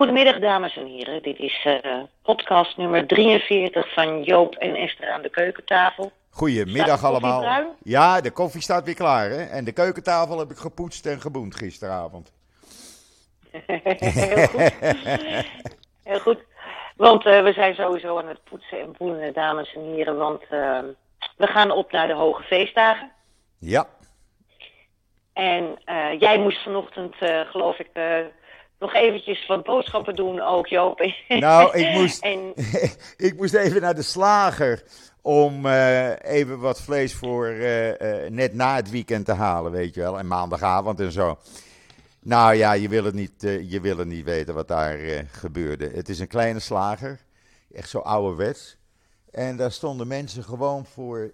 Goedemiddag, dames en heren. Dit is uh, podcast nummer 43 van Joop en Esther aan de keukentafel. Goedemiddag allemaal. Ja, de koffie staat weer klaar. Hè? En de keukentafel heb ik gepoetst en geboend gisteravond. Heel goed. Heel goed. Want uh, we zijn sowieso aan het poetsen en boenen, dames en heren. Want uh, we gaan op naar de hoge feestdagen. Ja. En uh, jij moest vanochtend, geloof ik, nog eventjes wat boodschappen doen ook, Joop. Nou, ik moest, en... ik moest even naar de slager om uh, even wat vlees voor uh, uh, net na het weekend te halen, weet je wel. En maandagavond en zo. Nou ja, je wil het niet, je wil het niet weten wat daar gebeurde. Het is een kleine slager, echt zo ouderwets. En daar stonden mensen gewoon voor,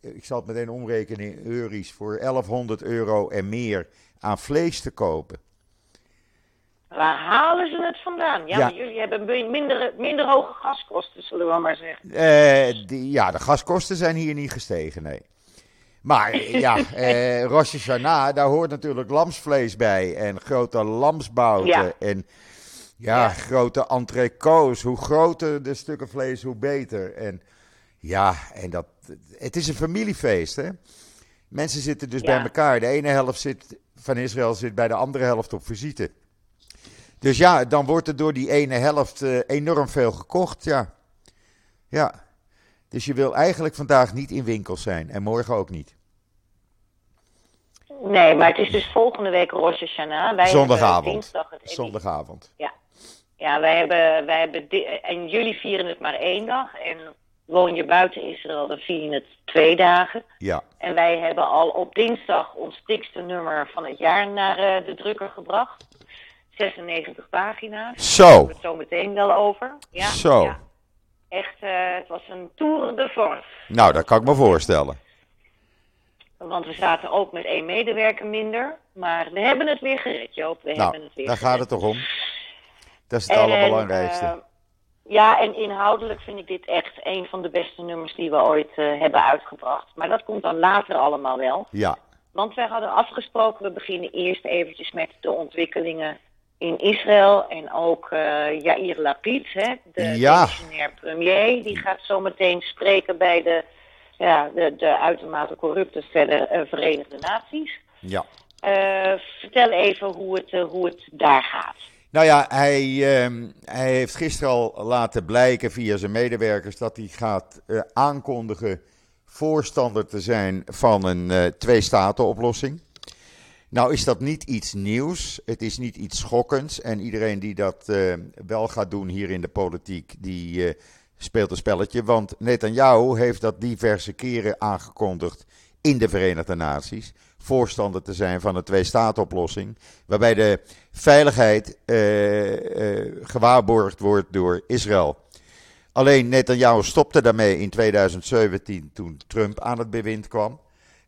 ik zal het meteen omrekenen in euro's, voor 1100 euro en meer aan vlees te kopen. Waar halen ze het vandaan? Ja, ja. jullie hebben minder, minder hoge gaskosten, zullen we maar zeggen. Uh, die, ja, de gaskosten zijn hier niet gestegen, nee. Maar ja, uh, Rosh Hashanah, daar hoort natuurlijk lamsvlees bij. En grote lamsbouten. En ja, ja, grote entrecots. Hoe groter de stukken vlees, hoe beter. En ja, en dat, het is een familiefeest, hè. Mensen zitten dus bij elkaar. De ene helft zit, van Israël zit bij de andere helft op visite. Dus ja, dan wordt er door die ene helft uh, enorm veel gekocht, ja. Ja. Dus je wil eigenlijk vandaag niet in winkels zijn en morgen ook niet. Nee, maar het is dus volgende week Rosh Hashanah. Wij Zondagavond. Het Zondagavond. Ja. Ja, wij hebben, wij hebben en jullie vieren het maar één dag. En woon je buiten Israël, dan vier je het twee dagen. Ja. En wij hebben al op dinsdag ons dikste nummer van het jaar naar uh, de drukker gebracht. 96 pagina's. Zo. Daar hebben we het zo meteen wel over. Ja, Zo. Ja. Echt, uh, het was een tour de force. Nou, dat kan ik me voorstellen. Want we zaten ook met één medewerker minder. Maar we hebben het weer gered, Joop. We nou, hebben het weer daar gered. gaat het toch om. Dat is het en, allerbelangrijkste. Uh, ja, en inhoudelijk vind ik dit echt een van de beste nummers die we ooit uh, hebben uitgebracht. Maar dat komt dan later allemaal wel. Ja. Want wij hadden afgesproken, we beginnen eerst eventjes met de ontwikkelingen in Israël en ook uh, Yair Lapid, hè, de ja. premier, die gaat zo meteen spreken bij de, ja, de, de uitermate corrupte verder, uh, Verenigde Naties. Ja. Uh, vertel even hoe het, hoe het daar gaat. Nou ja, hij, uh, hij heeft gisteren al laten blijken via zijn medewerkers dat hij gaat aankondigen voorstander te zijn van een twee-staten-oplossing. Nou is dat niet iets nieuws, het is niet iets schokkends en iedereen die dat uh, wel gaat doen hier in de politiek, die uh, speelt een spelletje. Want Netanyahu heeft dat diverse keren aangekondigd in de Verenigde Naties, voorstander te zijn van een twee-staat-oplossing, waarbij de veiligheid uh, gewaarborgd wordt door Israël. Alleen Netanyahu stopte daarmee in 2017 toen Trump aan het bewind kwam.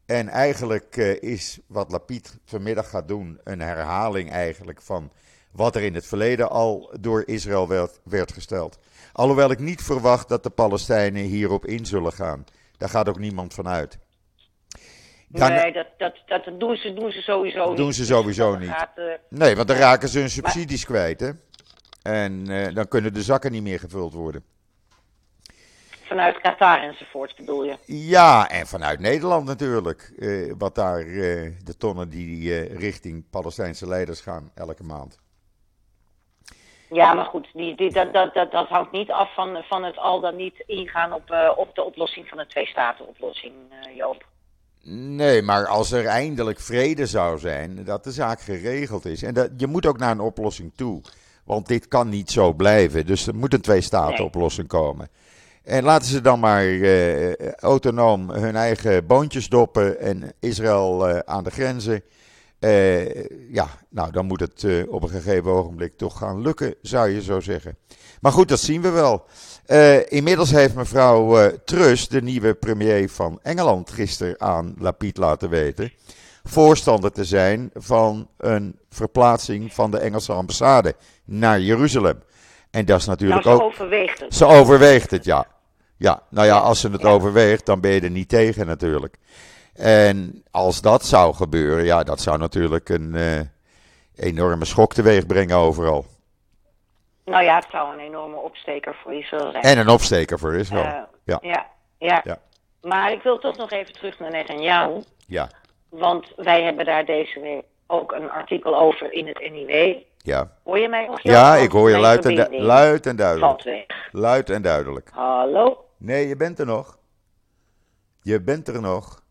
En eigenlijk uh, is wat Lapid vanmiddag gaat doen een herhaling eigenlijk van wat er in het verleden al door Israël werd, werd, gesteld. Alhoewel ik niet verwacht dat de Palestijnen hierop in zullen gaan. Daar gaat ook niemand van uit. Dan, nee, dat, dat, dat doen, ze, doen ze sowieso niet. Doen ze sowieso niet. Gaat, uh, nee, want dan raken ze hun subsidies maar, kwijt. Hè? En uh, dan kunnen de zakken niet meer gevuld worden. Vanuit Qatar enzovoort bedoel je? Ja, en vanuit Nederland natuurlijk. Uh, wat daar uh, de tonnen die uh, richting Palestijnse leiders gaan elke maand. Ja, maar goed, die, die, dat, dat, dat, dat hangt niet af van, van het al dan niet ingaan op, op de oplossing van de twee-staten-oplossing, Joop. Nee, maar als er eindelijk vrede zou zijn, dat de zaak geregeld is. En dat, je moet ook naar een oplossing toe. Want dit kan niet zo blijven. Dus er moet een twee-staten-oplossing nee. komen. En laten ze dan maar uh, autonoom hun eigen boontjes doppen en Israël uh, aan de grenzen. Uh, ja, nou dan moet het op een gegeven ogenblik toch gaan lukken, zou je zo zeggen. Maar goed, dat zien we wel. inmiddels heeft mevrouw Truss, de nieuwe premier van Engeland, gisteren aan Lapid laten weten. Voorstander te zijn van een verplaatsing van de Engelse ambassade naar Jeruzalem. En dat is natuurlijk nou, ze ook. overweegt het. Ze overweegt het, ja. Ja, nou ja, als ze het ja. overweegt, dan ben je er niet tegen natuurlijk. En als dat zou gebeuren, ja, dat zou natuurlijk een, uh, enorme schok teweeg brengen overal. Nou ja, het zou een enorme opsteker voor Israël zijn. En een opsteker voor Israël. Eh, ja. ja, ja. Ja. Maar ik wil toch nog even terug naar Netanyahu. Ja, Want wij hebben daar deze week ook een artikel over in het NIW. ja. Hoor je mij nog? Ja, ik hoor je luid en, luid en duidelijk. Luid en duidelijk. Hallo? Nee, je bent er nog. Je bent er nog.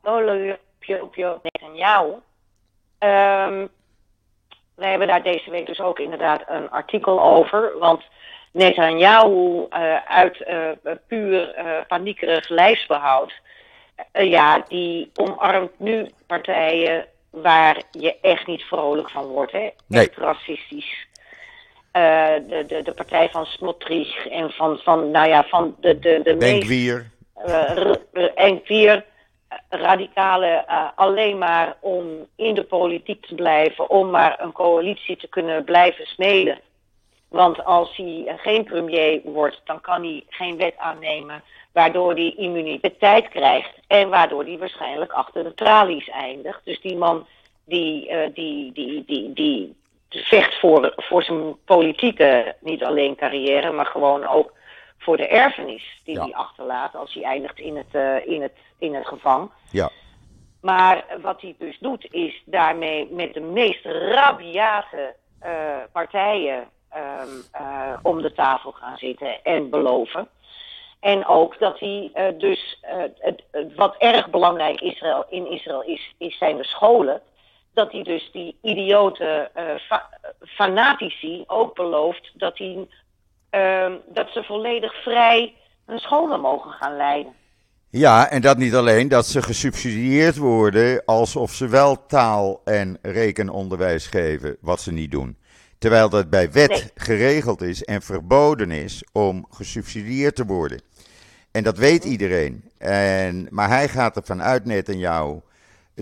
Hallo, Pio Netanyahu. Ehm wij hebben daar deze week dus ook inderdaad een artikel over. Want Netanyahu eh, uit eh, puur eh, paniekerig lijfsbehoud... eh, ja, die omarmt nu partijen waar je echt niet vrolijk van wordt. Hè? Nee. Echt racistisch. Eh, de, de, de partij van Smotrich en van, van, nou ja, van de, de, de Denkwier. eh, r- r- en vier eh, radicalen eh, alleen maar om in de politiek te blijven, om maar een coalitie te kunnen blijven smeden. Want als hij eh, geen premier wordt, dan kan hij geen wet aannemen, waardoor hij immuniteit krijgt en waardoor hij waarschijnlijk achter de tralies eindigt. Dus die man die, eh, die, die, die, die vecht voor, voor zijn politieke, niet alleen carrière, maar gewoon ook voor de erfenis die Ja. hij achterlaat als hij eindigt in het, eh, in het, in het gevang. Ja, Maar wat hij dus doet, is daarmee met de meest rabiate eh, partijen ehm, eh, om de tafel gaan zitten en beloven. En ook dat hij dus, het, het- wat erg belangrijk Israël, in Israël is, is zijn de scholen. Dat hij dus die idiote eh, fa- fanatici ook belooft dat, hij, ehm, dat ze volledig vrij hun scholen mogen gaan leiden. Ja, en dat niet alleen, dat ze gesubsidieerd worden alsof ze wel taal- en rekenonderwijs geven, wat ze niet doen. Terwijl dat bij wet Nee. geregeld is en verboden is om gesubsidieerd te worden. En dat weet iedereen. En, maar hij gaat ervan uit, net en jou,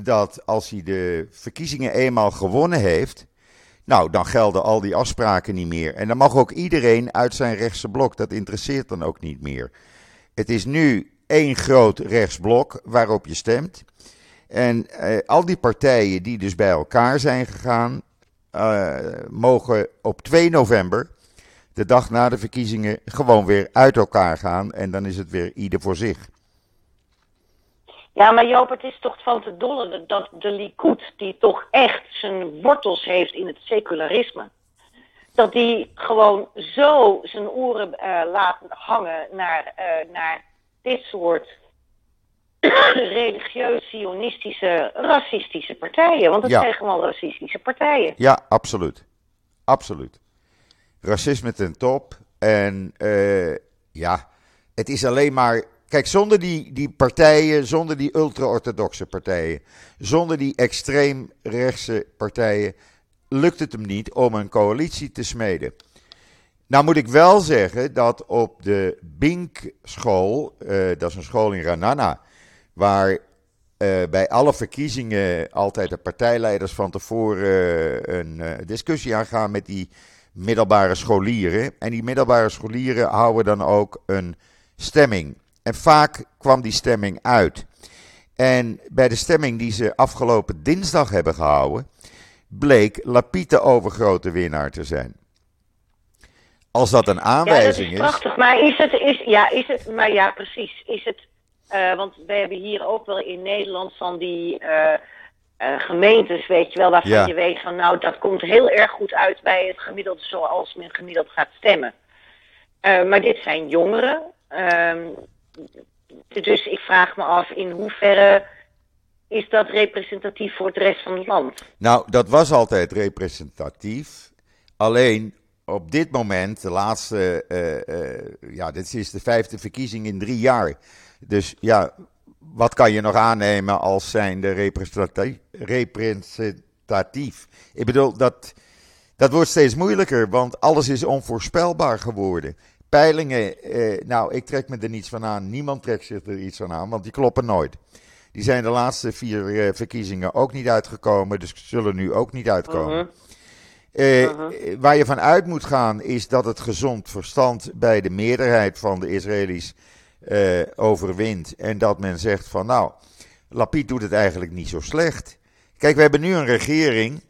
dat als hij de verkiezingen eenmaal gewonnen heeft, nou, dan gelden al die afspraken niet meer. En dan mag ook iedereen uit zijn rechtse blok, dat interesseert dan ook niet meer. Het is nu één groot rechtsblok waarop je stemt. En eh, al die partijen die dus bij elkaar zijn gegaan, eh, mogen op 2 november, de dag na de verkiezingen, gewoon weer uit elkaar gaan. En dan is het weer ieder voor zich. Ja, maar Joop, het is toch van te dolle dat de Likud, die toch echt zijn wortels heeft in het secularisme, dat die gewoon zo zijn oren eh, laat hangen naar, eh, naar dit soort religieus-sionistische, racistische partijen. Want het Ja. zijn gewoon racistische partijen. Ja, absoluut. Absoluut. Racisme ten top. En eh, ja, het is alleen maar. Kijk, zonder die, die partijen, zonder die ultra-orthodoxe partijen, zonder die extreemrechtse partijen, lukt het hem niet om een coalitie te smeden. Nou moet ik wel zeggen dat op de Bink-school, eh, dat is een school in Ranana, waar eh, bij alle verkiezingen altijd de partijleiders van tevoren eh, een discussie aangaan met die middelbare scholieren. En die middelbare scholieren houden dan ook een stemming. En vaak kwam die stemming uit. En bij de stemming die ze afgelopen dinsdag hebben gehouden, bleek Lapid de overgrote winnaar te zijn. Als dat een Ja, dat aanwijzing is is. prachtig. Maar is het, is, ja, is het, maar ja, precies. Is het, eh, want we hebben hier ook wel in Nederland van die eh, eh, gemeentes, weet je wel, waarvan Ja. je weet van, nou, dat komt heel erg goed uit bij het gemiddelde zoals men gemiddeld gaat stemmen. Maar dit zijn jongeren. Dus ik vraag me af in hoeverre is dat representatief voor de rest van het land? Nou, dat was altijd representatief. Alleen op dit moment, de laatste, eh, eh, ja, dit is de vijfde verkiezing in drie jaar. Dus ja, wat kan je nog aannemen als zijnde representatief? representatief? Ik bedoel, dat, dat wordt steeds moeilijker, want alles is onvoorspelbaar geworden. Peilingen, eh, nou, ik trek me er niets van aan. Niemand trekt zich er iets van aan, want die kloppen nooit. Die zijn de laatste vier eh, verkiezingen ook niet uitgekomen, dus zullen nu ook niet uitkomen. Eh, Waar je van uit moet gaan is dat het gezond verstand bij de meerderheid van de Israëli's eh, overwint. En dat men zegt van nou, Lapid doet het eigenlijk niet zo slecht. Kijk, we hebben nu een regering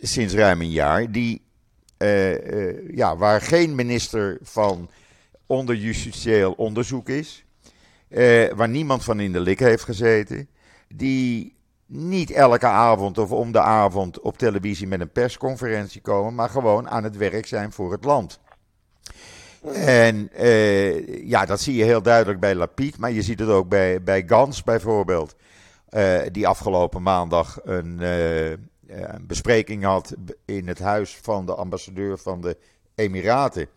sinds ruim een jaar, die, ja, waar geen minister van onderjustitieel onderzoek is, waar niemand van in de lik heeft gezeten, die niet elke avond of om de avond op televisie met een persconferentie komen, maar gewoon aan het werk zijn voor het land. En ja, dat zie je heel duidelijk bij Lapid, maar je ziet het ook bij, bij Gans bijvoorbeeld. Die afgelopen maandag een, een, bespreking had in het huis van de ambassadeur van de Emiraten.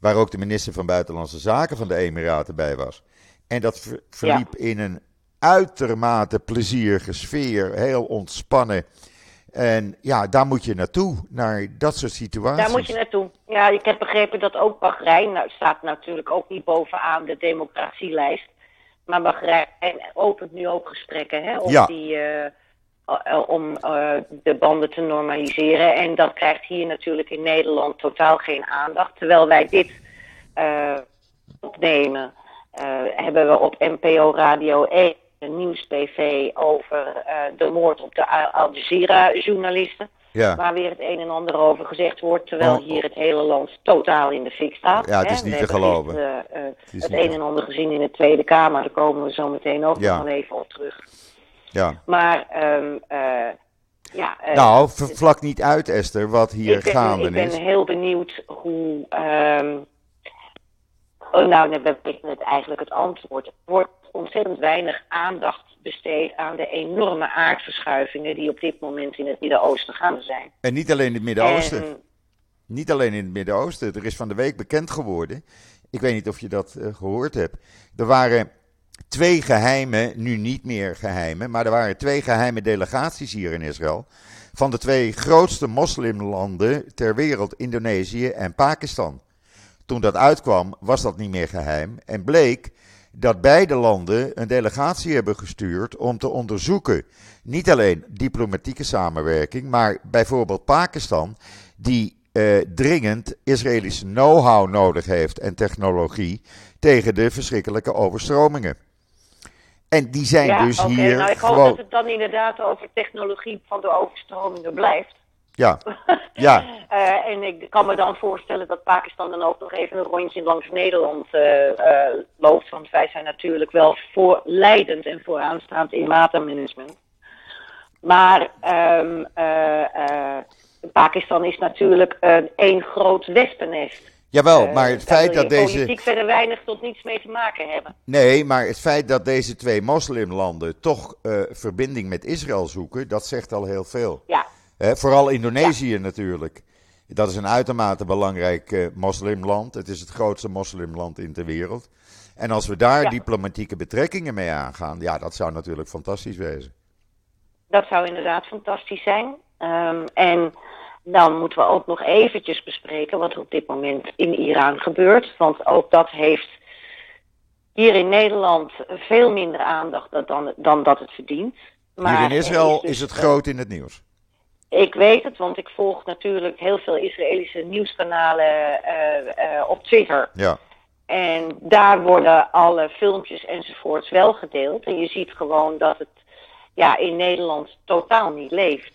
Waar ook de minister van Buitenlandse Zaken van de Emiraten bij was. En dat verliep in een uitermate plezierige sfeer, heel ontspannen. En ja, daar moet je naartoe, naar dat soort situaties. Daar moet je naartoe. Ja, ik heb begrepen dat ook Bahrein, nou, staat natuurlijk ook niet bovenaan de democratielijst. Maar Bahrein opent nu ook gesprekken hè, om, ja. die, uh, om uh, de banden te normaliseren. En dat krijgt hier natuurlijk in Nederland totaal geen aandacht. Terwijl wij dit uh, opnemen, hebben we op NPO Radio 1 nieuws-tv over uh, de moord op de Al Jazeera-journalisten. Ja. Waar weer het een en ander over gezegd wordt, terwijl oh. hier het hele land totaal in de fik staat. Ja, het is niet te geloven. Uh, het, het een en ander gezien in de Tweede Kamer, daar komen we zo meteen ook ja. nog even op terug. Ja. Maar, um, uh, ja... nou, vlak niet uit, Esther, wat hier ben, gaande is. Ik ben heel benieuwd hoe... Um, oh, nou, dan ben ik net eigenlijk het antwoord. Wordt ontzettend weinig aandacht besteed aan de enorme aardverschuivingen die op dit moment in het Midden-Oosten gaande zijn. En niet alleen in het Midden-Oosten. Niet alleen in het Midden-Oosten. Er is van de week bekend geworden. Ik weet niet of je dat uh, gehoord hebt. Er waren twee geheime, nu niet meer geheime, maar er waren twee geheime delegaties hier in Israël. Van de twee grootste moslimlanden ter wereld, Indonesië en Pakistan. Toen dat uitkwam, was dat niet meer geheim en bleek dat beide landen een delegatie hebben gestuurd om te onderzoeken. Niet alleen diplomatieke samenwerking, maar bijvoorbeeld Pakistan, die eh, dringend Israëlische know-how nodig heeft en technologie tegen de verschrikkelijke overstromingen. En die zijn ja, dus okay. hier. Nou, ik hoop gewoon... dat het dan inderdaad over technologie van de overstromingen blijft. Ja, ja. uh, en ik kan me dan voorstellen dat Pakistan dan ook nog even een rondje langs Nederland uh, uh, loopt. Want wij zijn natuurlijk wel voorleidend en vooraanstaand in watermanagement. Maar um, Pakistan is natuurlijk één groot wespennest. Jawel, maar het feit dat deze. politiek verder weinig tot niets mee te maken hebben. Nee, maar het feit dat deze twee moslimlanden toch verbinding met Israël zoeken, dat zegt al heel veel. Ja vooral Indonesië ja. natuurlijk. Dat is een uitermate belangrijk uh, moslimland. Het is het grootste moslimland in de wereld. En als we daar ja. diplomatieke betrekkingen mee aangaan, ja, dat zou natuurlijk fantastisch wezen. Dat zou inderdaad fantastisch zijn. Um, en dan moeten we ook nog eventjes bespreken wat er op dit moment in Iran gebeurt. Want ook dat heeft hier in Nederland veel minder aandacht dan, dan dat het verdient. Maar hier in Israël is, dus, is het groot in het nieuws. Ik weet het, want ik volg natuurlijk heel veel Israëlische nieuwskanalen uh, uh, op Twitter. Ja. En daar worden alle filmpjes enzovoorts wel gedeeld. En je ziet gewoon dat het ja, in Nederland totaal niet leeft.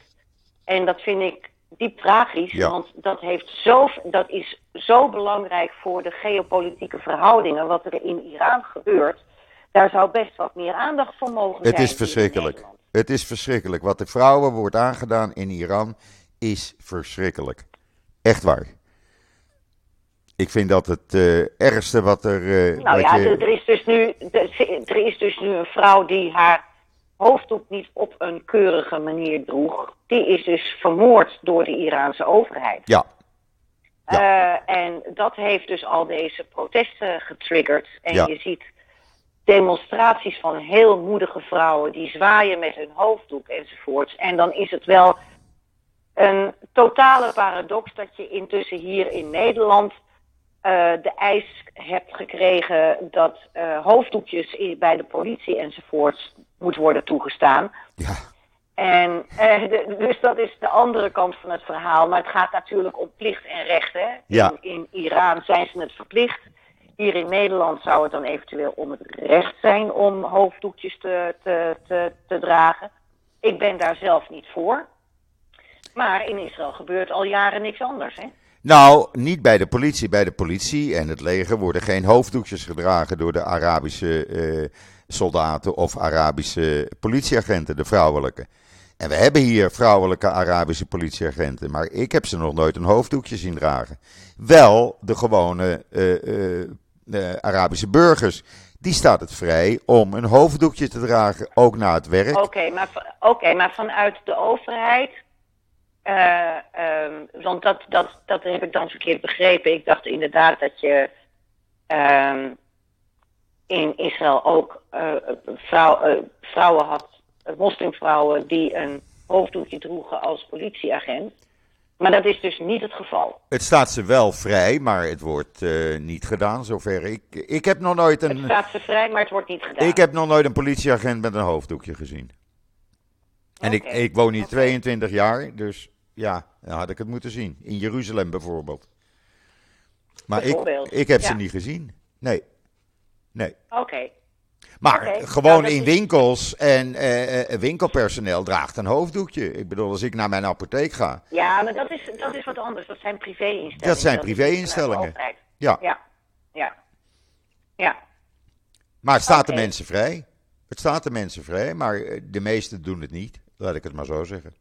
En dat vind ik diep tragisch, ja. want dat, heeft zo, dat is zo belangrijk voor de geopolitieke verhoudingen. Wat er in Iran gebeurt, daar zou best wat meer aandacht voor mogen zijn. Het is verschrikkelijk. Het is verschrikkelijk. Wat de vrouwen wordt aangedaan in Iran is verschrikkelijk. Echt waar. Ik vind dat het uh, ergste wat er. Uh, nou wat ja, je... er, is dus nu, er is dus nu een vrouw die haar hoofddoek niet op een keurige manier droeg. Die is dus vermoord door de Iraanse overheid. Ja. ja. Uh, en dat heeft dus al deze protesten getriggerd. En ja. je ziet demonstraties van heel moedige vrouwen die zwaaien met hun hoofddoek enzovoorts. En dan is het wel een totale paradox dat je intussen hier in Nederland uh, de eis hebt gekregen dat uh, hoofddoekjes bij de politie enzovoorts moet worden toegestaan. Ja. En de, dus dat is de andere kant van het verhaal. Maar het gaat natuurlijk om plicht en rechten. Ja. In, in Iran zijn ze het verplicht. Hier in Nederland zou het dan eventueel om het recht zijn om hoofddoekjes te, te, te, te dragen. Ik ben daar zelf niet voor. Maar in Israël gebeurt al jaren niks anders, hè? Nou, niet bij de politie. Bij de politie en het leger worden geen hoofddoekjes gedragen door de Arabische eh, soldaten of Arabische politieagenten, de vrouwelijke. En we hebben hier vrouwelijke Arabische politieagenten, maar ik heb ze nog nooit een hoofddoekje zien dragen. Wel de gewone uh, uh, Arabische burgers. Die staat het vrij om een hoofddoekje te dragen, ook na het werk. Oké, maar, oké, maar vanuit de overheid um, want dat, dat, dat heb ik dan verkeerd begrepen. Ik dacht inderdaad dat je um, in Israël ook uh, vrouw, uh, vrouwen had, moslimvrouwen, die een hoofddoekje droegen als politieagent. Maar dat is dus niet het geval. Het staat ze wel vrij, maar het wordt uh, niet gedaan, zover ik. Ik heb nog nooit een. Het staat ze vrij, maar het wordt niet gedaan. Ik heb nog nooit een politieagent met een hoofddoekje gezien. En okay. ik, ik woon hier okay. 22 jaar, dus ja, dan had ik het moeten zien. In Jeruzalem bijvoorbeeld. Maar ik, ik heb ja. ze niet gezien. Nee. Nee. Oké. Okay. Maar okay. gewoon nou, in winkels en uh, winkelpersoneel draagt een hoofddoekje. Ik bedoel, als ik naar mijn apotheek ga. Ja, maar dat is, dat is wat anders. Dat zijn privé-instellingen. Dat zijn privé-instellingen. Ja. ja. Ja. Ja. Maar het staat de mensen vrij. Het staat de mensen vrij, maar de meesten doen het niet. Laat ik het maar zo zeggen.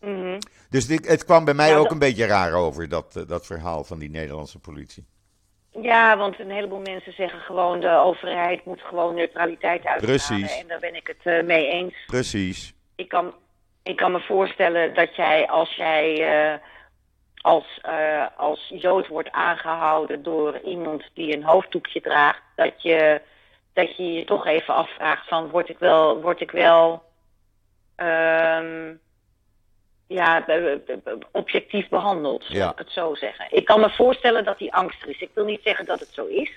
Mm -hmm. Dus dit, het kwam bij mij ja, ook dat... een beetje raar over, dat, dat verhaal van die Nederlandse politie. Ja, want een heleboel mensen zeggen gewoon de overheid moet gewoon neutraliteit uitstralen. Precies. En daar ben ik het uh, mee eens. Precies. Ik kan, ik kan me voorstellen dat jij als jij uh, als, uh, als Jood wordt aangehouden door iemand die een hoofddoekje draagt, dat je dat je je toch even afvraagt van word ik wel, word ik wel um, ja, objectief behandeld, ja. ik het zo zeggen. Ik kan me voorstellen dat die angst er is. Ik wil niet zeggen dat het zo is,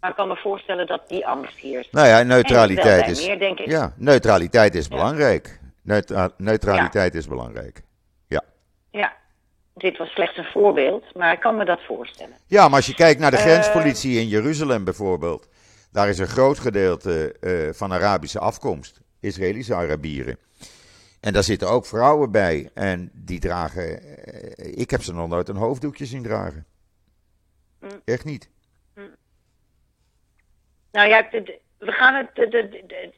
maar ik kan me voorstellen dat die angst hier is. Nou ja, neutraliteit is. Meer, denk ik. Ja, neutraliteit is ja. belangrijk. Neutra neutraliteit ja. is belangrijk. Ja. Ja. Dit was slechts een voorbeeld, maar ik kan me dat voorstellen. Ja, maar als je kijkt naar de grenspolitie uh, in Jeruzalem bijvoorbeeld, daar is een groot gedeelte uh, van Arabische afkomst, Israëlische Arabieren. En daar zitten ook vrouwen bij. En die dragen. Ik heb ze nog nooit een hoofddoekje zien dragen. Mm. Echt niet. Mm. Nou ja, we gaan het.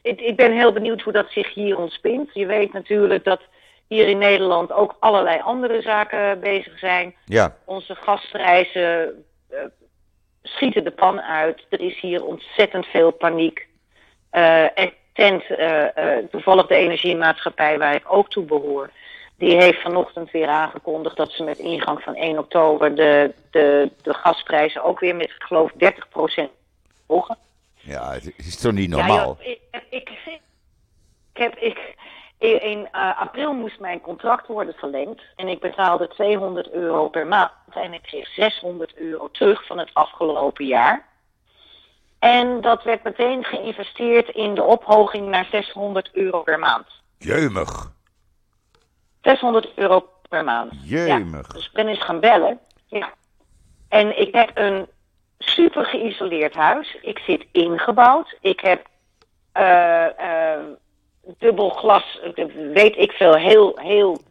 Ik ben heel benieuwd hoe dat zich hier ontspint. Je weet natuurlijk dat hier in Nederland ook allerlei andere zaken bezig zijn. Ja. Onze gasprijzen uh, schieten de pan uit. Er is hier ontzettend veel paniek. Uh, en tent, uh, uh, toevallig de energiemaatschappij waar ik ook toe behoor, die heeft vanochtend weer aangekondigd dat ze met ingang van 1 oktober de, de, de gasprijzen ook weer met, ik geloof, 30% volgen. Ja, het is toch niet normaal? Ja, ik, ik, ik, heb, ik, in uh, april moest mijn contract worden verlengd en ik betaalde 200 euro per maand en ik kreeg 600 euro terug van het afgelopen jaar. En dat werd meteen geïnvesteerd in de ophoging naar 600 euro per maand. Jeumig. 600 euro per maand. Jeumig. Ja, dus ik ben eens gaan bellen. Ja. En ik heb een super geïsoleerd huis. Ik zit ingebouwd. Ik heb uh, uh, dubbel glas, weet ik veel, heel, heel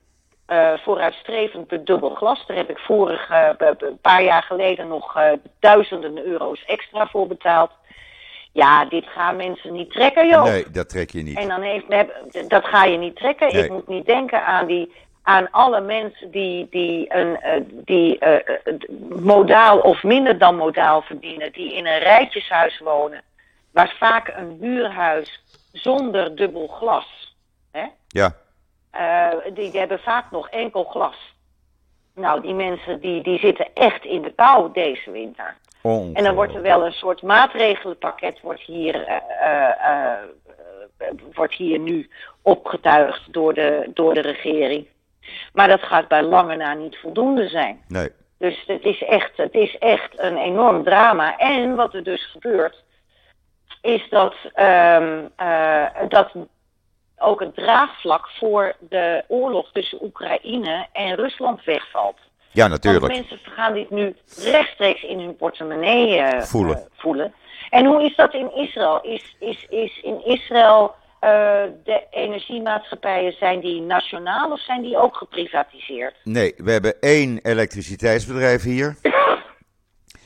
uh, vooruitstrevend bedubbel glas. Daar heb ik vorig, een paar jaar geleden nog duizenden euro's extra voor betaald. Ja, dit gaan mensen niet trekken, joh. Nee, dat trek je niet. En dan heeft, dat ga je niet trekken. Nee. Ik moet niet denken aan, die, aan alle mensen die, die, een, die modaal of minder dan modaal verdienen. Die in een rijtjeshuis wonen. Maar vaak een huurhuis zonder dubbel glas. Hè? Ja. Uh, die, die, hebben vaak nog enkel glas. Nou, die mensen die, die zitten echt in de kou deze winter. En dan wordt er wel een soort maatregelenpakket wordt hier, uh, uh, wordt hier nu opgetuigd door de, door de regering. Maar dat gaat bij lange na niet voldoende zijn. Nee. Dus het is, echt, het is echt een enorm drama. En wat er dus gebeurt, is dat, um, dat ook het draagvlak voor de oorlog tussen Oekraïne en Rusland wegvalt. Ja, natuurlijk. Want mensen gaan dit nu rechtstreeks in hun portemonnee uh, voelen. Uh, voelen. En hoe is dat in Israël? Is, is, is in Israël de energiemaatschappijen, zijn die nationaal of zijn die ook geprivatiseerd? Nee, we hebben één elektriciteitsbedrijf hier.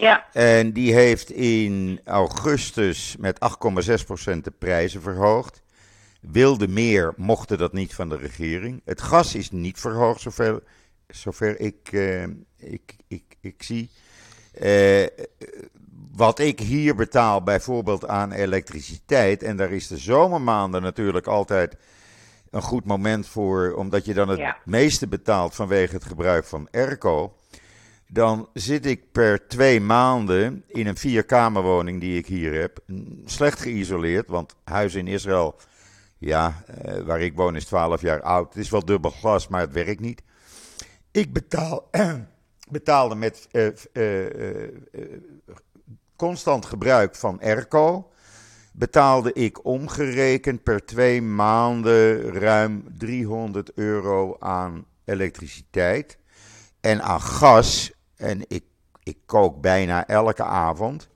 Ja. En die heeft in augustus met 8,6% de prijzen verhoogd. Wilde meer, mochten dat niet van de regering. Het gas is niet verhoogd, zover, zover ik, uh, ik, ik, ik zie. Uh, wat ik hier betaal bijvoorbeeld aan elektriciteit, en daar is de zomermaanden natuurlijk altijd een goed moment voor, omdat je dan het Ja. meeste betaalt vanwege het gebruik van airco. Dan zit ik per twee maanden in een vierkamerwoning die ik hier heb, slecht geïsoleerd, want huis in Israël, ja, eh, waar ik woon is 12 jaar oud. Het is wel dubbel glas, maar het werkt niet. Ik betaal, betaalde met eh, eh, eh, constant gebruik van airco betaalde ik omgerekend per twee maanden ruim 300 euro aan elektriciteit. En aan gas, en ik, ik kook bijna elke avond,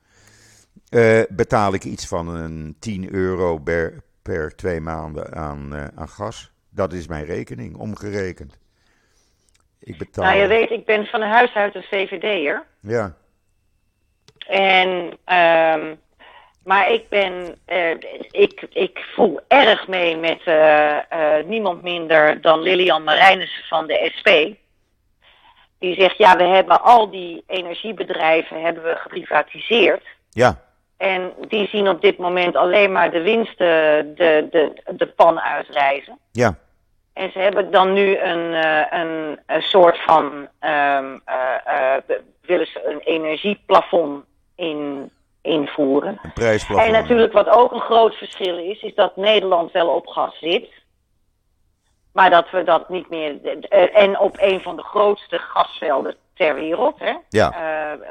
betaal ik iets van een 10 euro per, per twee maanden aan, aan gas. Dat is mijn rekening, omgerekend. Ik betaal. Nou, je weet, ik ben van huis uit een VVD'er. Ja, En, ehm, maar ik ben, eh, ik, ik voel erg mee met eh, eh, niemand minder dan Lilian Marijnissen van de SP. Die zegt, ja, we hebben al die energiebedrijven hebben we geprivatiseerd. ja, En die zien op dit moment alleen maar de winsten de, de, de pan uitreizen. ja, En ze hebben dan nu een, eh, een, een soort van. ehm, eh, eh, willen ze een energieplafond in, invoeren. een prijsplafond. En natuurlijk, wat ook een groot verschil is, is dat Nederland wel op gas zit. Maar dat we dat niet meer. en op een van de grootste gasvelden ter wereld, hè? Ja.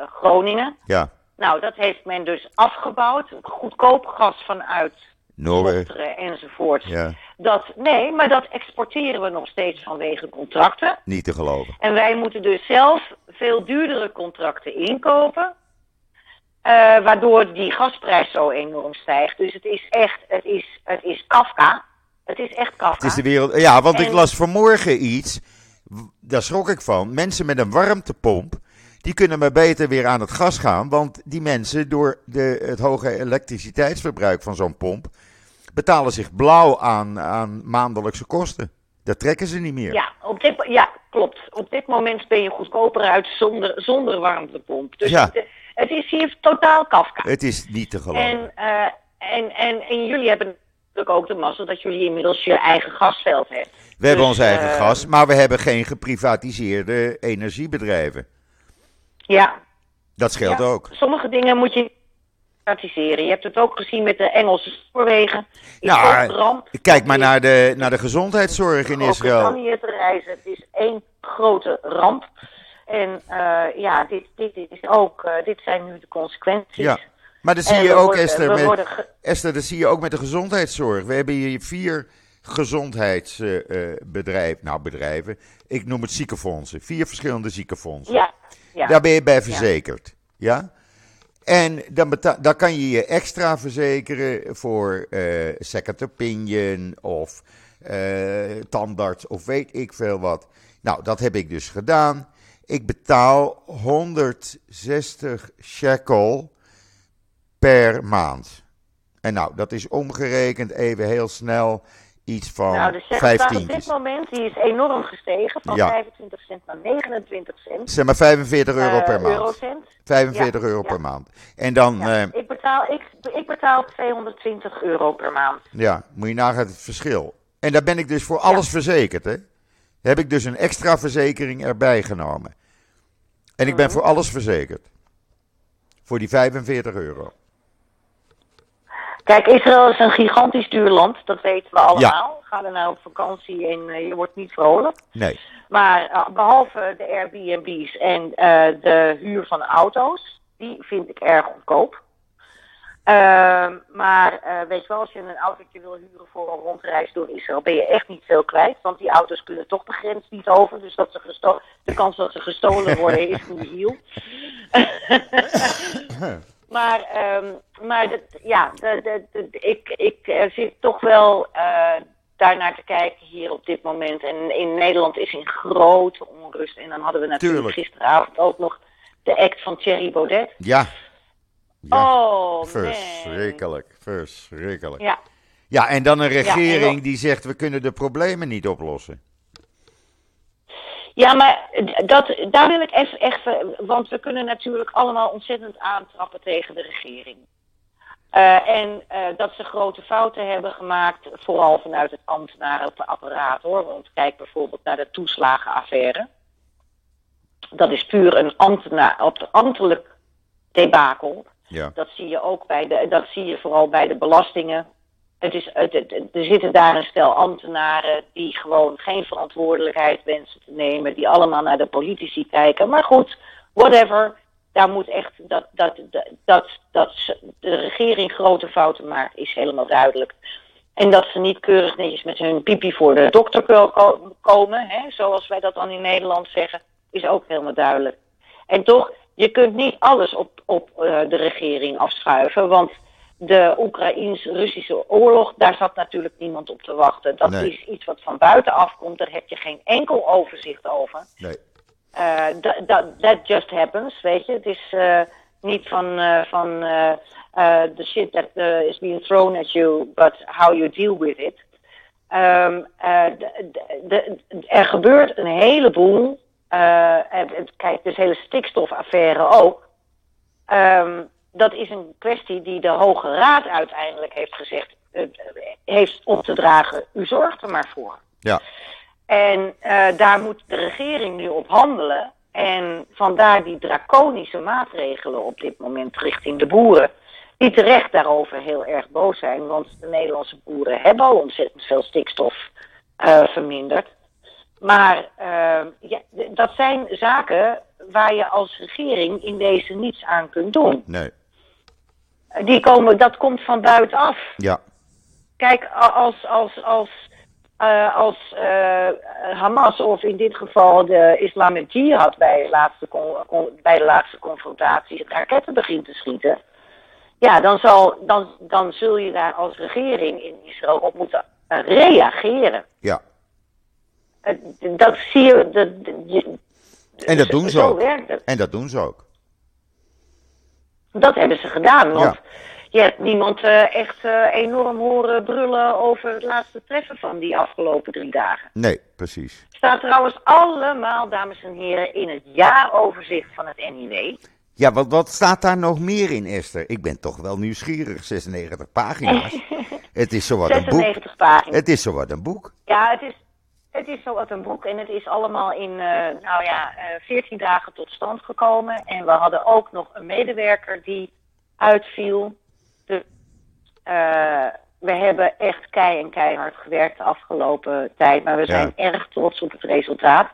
Groningen. Ja, Nou, dat heeft men dus afgebouwd. Goedkoop gas vanuit Noorwegen. Enzovoort. Ja, Dat, nee, maar dat exporteren we nog steeds vanwege contracten. niet te geloven. En wij moeten dus zelf veel duurdere contracten inkopen. eh, waardoor die gasprijs zo enorm stijgt. Dus het is echt, het is, het is Kafka. Het is echt Kafka. Het is de wereld. Ja, want ik las vanmorgen iets. Daar schrok ik van. Mensen met een warmtepomp. Die kunnen maar beter weer aan het gas gaan. Want die mensen, door de, het hoge elektriciteitsverbruik van zo'n pomp. betalen zich blauw aan, aan maandelijkse kosten. Dat trekken ze niet meer. Ja, op dit, ja, klopt. Op dit moment ben je goedkoper uit zonder, zonder warmtepomp. Dus Ja. het, het is hier totaal Kafka. Het is niet te geloven. En, eh, en, en, en jullie hebben natuurlijk ook de mazzel dat jullie inmiddels je eigen gasveld hebben. we hebben dus, ons eigen eh, gas, maar we hebben geen geprivatiseerde energiebedrijven. Ja, Dat scheelt ja. ook. Sommige dingen moet je privatiseren. Je hebt het ook gezien met de Engelse spoorwegen. Die Nou, grote ramp. Kijk maar naar de, naar de gezondheidszorg in Israël. Groot-Brittannië te reizen. Het is één grote ramp. En eh, ja, dit, dit is ook, eh, dit zijn nu de consequenties. Ja. Maar dat zie En je ook, worden- Esther. Met, worden ge- Esther, dat zie je ook met de gezondheidszorg. We hebben hier vier gezondheidsbedrijven. nou, bedrijven. Ik noem het ziekenfondsen. Vier verschillende ziekenfondsen. Ja, ja. Daar ben je bij verzekerd. Ja? En dan, dan kan je je extra verzekeren voor eh, second opinion of eh, tandarts of weet ik veel wat. Nou, dat heb ik dus gedaan. Ik betaal 160 shekel per maand. En nou, dat is omgerekend even heel snel iets van nou, de check 15. op dit moment die is enorm gestegen. Van Ja. 25 cent naar 29 cent. Zeg maar 45 euro eh, per maand. Eurocent. 45 Ja, euro ja. per maand. En dan, eh, ik, betaal, ik, ik betaal 220 euro per maand. Ja, moet je nagaan het verschil. En daar ben ik dus voor alles verzekerd, hè. Heb ik dus een extra verzekering erbij genomen. En ik ben Mhm. voor alles verzekerd. Voor die 45 euro. Kijk, Israël is een gigantisch duur land, dat weten we allemaal. Ga er nou op vakantie en eh, je wordt niet vrolijk. Nee. Maar eh, behalve de Airbnb's en eh, de huur van auto's, die vind ik erg goedkoop. Ehm, maar weet je wel, als je een autootje wil huren voor een rondreis door Israël, ben je echt niet veel kwijt. Want die auto's kunnen toch de grens niet over. Dus dat ze de kans dat ze gestolen worden is nihil. Maar, ehm, maar dat, ja, dat, dat, dat- ik, ik eh, zit toch wel eh daarnaar te kijken hier op dit moment. En in Nederland is in grote onrust. En dan hadden we natuurlijk Tuurlijk. gisteravond ook nog de act van Thierry Baudet. Ja. Ja. oh, man. verschrikkelijk. Verschrikkelijk. Ja, Ja, en dan een regering die zegt we kunnen de problemen niet oplossen. Ja, maar dat, daar wil ik even, even, want we kunnen natuurlijk allemaal ontzettend aantrappen tegen de regering. Eh, en eh, dat ze grote fouten hebben gemaakt, vooral vanuit het ambtenarenapparaat hoor. Want kijk bijvoorbeeld naar de toeslagenaffaire. Dat is puur een ambtenaar, ambtelijk debakel. Ja. Dat zie je ook bij de, dat zie je vooral bij de belastingen. Het is, er zitten daar een stel ambtenaren die gewoon geen verantwoordelijkheid wensen te nemen, die allemaal naar de politici kijken. Maar goed, whatever. Daar moet echt dat, dat, dat, dat, de regering grote fouten maakt, is helemaal duidelijk. En dat ze niet keurig netjes met hun pipi voor de dokter ko- ko- komen, hè, zoals wij dat dan in Nederland zeggen, is ook helemaal duidelijk. En toch, je kunt niet alles op, op eh, de regering afschuiven. Want de Oekraïns-Russische oorlog, daar zat natuurlijk niemand op te wachten. Dat Nee. is iets wat van buitenaf komt, daar heb je geen enkel overzicht over. Nee. Eh, that just happens, weet je. Het is eh, niet van, eh, van the shit that is being thrown at you, but how you deal with it. Ehm, eh, er gebeurt een heleboel. Kijk, dus hele stikstofaffaire ook. Ehm, dat is een kwestie die de Hoge Raad uiteindelijk heeft gezegd, eh, heeft op te dragen. U zorgt er maar voor. Ja. En eh, daar moet de regering nu op handelen. En vandaar die draconische maatregelen op dit moment richting de boeren. Die terecht daarover heel erg boos zijn. Want de Nederlandse boeren hebben al ontzettend veel stikstof eh, verminderd. Maar ja, dat zijn zaken waar je als regering in deze niets aan kunt doen. Nee. Die komen, dat komt van buitenaf. Ja. Kijk, als, als, als, eh, als eh, Hamas, of in dit geval de Islamic Jihad bij de laatste, bij de laatste confrontatie raketten begint te schieten. Ja, dan, zal, dan, dan zul je daar als regering in Israël op moeten reageren. Ja. Dat zie je. Dat, je- En dat doen ze ook. En dat doen ze ook. Dat hebben ze gedaan. Want Ja. je hebt niemand eh, echt eh, enorm horen brullen over het laatste treffen van die afgelopen drie dagen. Nee, precies. Staat trouwens allemaal, dames en heren, in het jaaroverzicht van het NIW. Ja, wat, wat staat daar nog meer in, Esther? Ik ben toch wel nieuwsgierig. 96 pagina's. Het is zowat een boek. 96 pagina's. Het is zowat een boek. Ja, het is, het is zo wat een boek en het is allemaal in, eh, nou ja, eh 14 dagen tot stand gekomen. En we hadden ook nog een medewerker die uitviel. Dus, eh, we hebben echt kei en keihard gewerkt de afgelopen tijd, maar we zijn erg trots op het resultaat.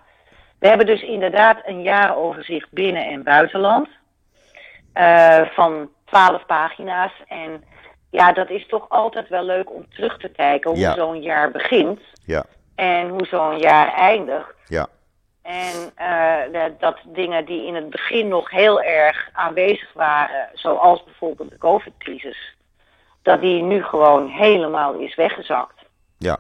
We hebben dus inderdaad een jaaroverzicht binnen- en buitenland van 12 pagina's. En ja, dat is toch altijd wel leuk om terug te kijken hoe Ja. zo'n jaar begint Ja. En hoe zo'n jaar eindigt. Ja. En eh, dat, dingen die in het begin nog heel erg aanwezig waren, zoals bijvoorbeeld de COVID-crisis, dat die nu gewoon helemaal is weggezakt. Ja.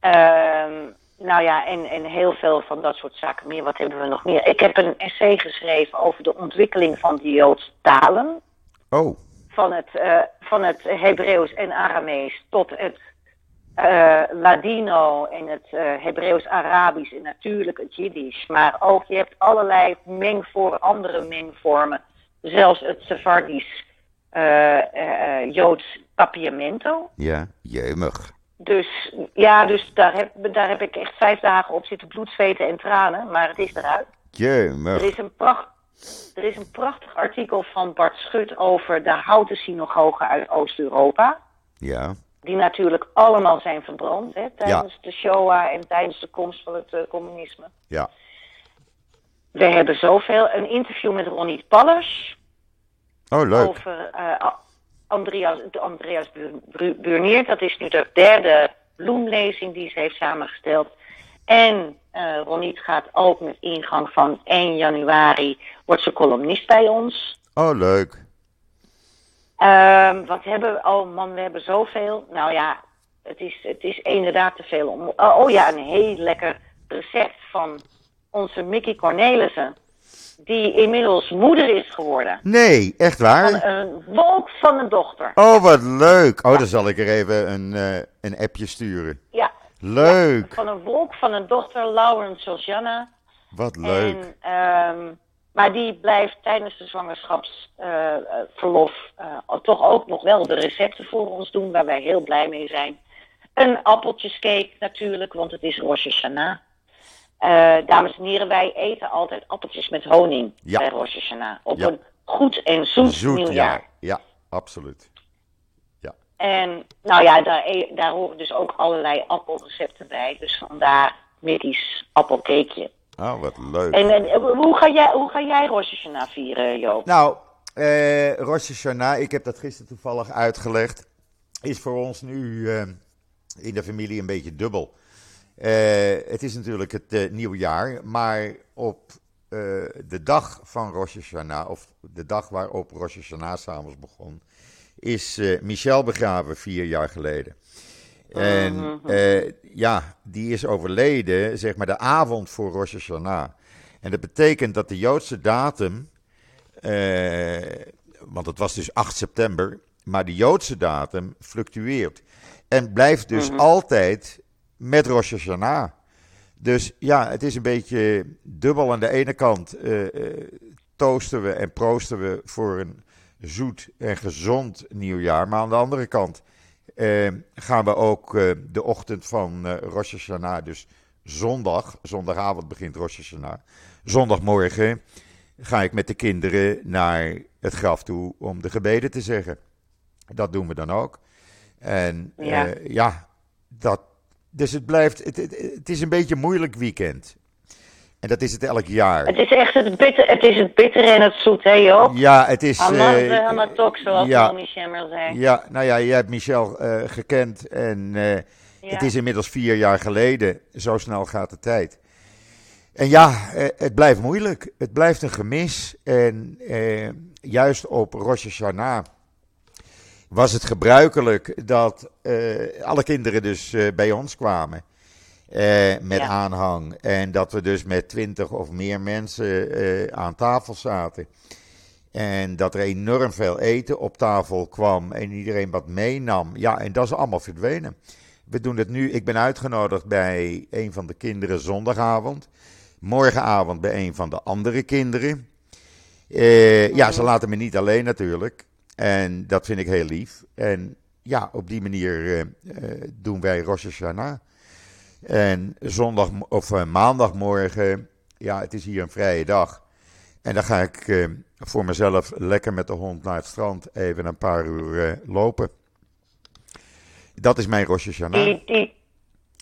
Ehm, nou ja, en, en heel veel van dat soort zaken meer. Wat hebben we nog meer? Ik heb een essay geschreven over de ontwikkeling van de Joodse talen. Oh. Van het, eh, van het Hebreeuws en Aramees tot het eh, Ladino en het eh, Hebreeuws-Arabisch en natuurlijk het Jiddisch. Maar ook je hebt allerlei mengvormen, andere mengvormen. Zelfs het Sephardisch eh, Joods papiamento. Ja. Jeumig. Dus ja, dus daar heb, daar heb ik echt vijf dagen op zitten bloed, zweten en tranen. Maar het is eruit. Er Jeumig. is een, pracht, er is een prachtig artikel van Bart Schut over de houten synagogen uit Oost-Europa. Ja. Die natuurlijk allemaal zijn verbrand hè, tijdens de Shoah en tijdens de komst van het eh, communisme. Ja. We hebben zoveel. Een interview met Ronnie Pallers Oh, leuk. over eh, Andreas, Andreas Bu- Bu- Burnier. Dat is nu de derde bloemlezing die ze heeft samengesteld. En eh Ronnie gaat ook met ingang van 1 januari, wordt ze columnist bij ons. Oh, leuk. Ehm, wat hebben we? Oh man, we hebben zoveel. Nou ja, het is, het is inderdaad te veel. Om, oh, oh ja, een heel lekker recept van onze Mickey Cornelissen. Die inmiddels moeder is geworden. Nee, echt waar? Van een wolk van een dochter. Oh, wat leuk. Oh, dan zal ik er even een, uh, een appje sturen. Ja. Leuk. Ja, van een wolk van een dochter, Lauren Sosjana. Wat leuk. En, um, maar die blijft tijdens de zwangerschapsverlof uh, uh, toch ook nog wel de recepten voor ons doen, waar wij heel blij mee zijn. Een appeltjescake natuurlijk, want het is Rosh Hashanah. Uh, dames en heren, wij eten altijd appeltjes met honing ja. bij Rosh Hashanah. Op Ja. een goed en zoet, Zoet, nieuwjaar. ja. Ja, absoluut. En nou ja, daar, e- daar horen dus ook allerlei appelrecepten bij. Dus vandaar Mickey's appelcakeje. Oh, wat leuk. En, en hoe, ga jij, hoe ga jij Rosh Hashanah vieren, Joop? Nou, eh Rosh Hashanah, ik heb dat gisteren toevallig uitgelegd, is voor ons nu eh, in de familie een beetje dubbel. Eh, het is natuurlijk het eh, nieuwe jaar, maar op eh, de dag van Rosh Hashanah, of de dag waarop Rosh Hashanah s'avonds begon, is eh, Michel begraven vier jaar geleden. En eh, ja, die is overleden, zeg maar, de avond voor Rosh Hashanah. En dat betekent dat de Joodse datum, eh, want het was dus 8 september, maar de Joodse datum fluctueert. En blijft dus altijd met Rosh Hashanah. Dus ja, het is een beetje dubbel. Aan de ene kant eh, toosten we en proosten we voor een zoet en gezond nieuwjaar. Maar aan de andere kant eh, gaan we ook eh, de ochtend van eh Rosh Hashanah, dus zondag, zondagavond begint Rosh Hashanah. Zondagmorgen ga ik met de kinderen naar het graf toe om de gebeden te zeggen. Dat doen we dan ook. En Ja. ja, ja dat, dus het blijft, het, het, het is een beetje een moeilijk weekend. En dat is het elk jaar. Het is echt het bitter, het is het bitter en het zoet, hè Joop? Ja, het is. Amande eh, Hamatok, zoals ja. Schemmer zei. Ja, nou ja, je hebt Michel eh, gekend en eh, Ja. het is inmiddels vier jaar geleden. Zo snel gaat de tijd. En ja, eh, het blijft moeilijk. Het blijft een gemis. En juist op Rosh Hashanah was het gebruikelijk dat eh, alle kinderen dus eh, bij ons kwamen. Eh, met Ja. aanhang. En dat we dus met twintig of meer mensen eh, aan tafel zaten. En dat er enorm veel eten op tafel kwam en iedereen wat meenam. Ja, en dat is allemaal verdwenen. We doen het nu. Ik ben uitgenodigd bij een van de kinderen zondagavond. Morgenavond bij een van de andere kinderen. Eh, ja, ze laten me niet alleen natuurlijk. En dat vind ik heel lief. En ja, op die manier doen wij Rosh Hashanah. En zondag of eh, maandagmorgen, ja, het is hier een vrije dag. En dan ga ik eh, voor mezelf lekker met de hond naar het strand even een paar uur eh, lopen. Dat is mijn Rosh Hashanah. Die, die,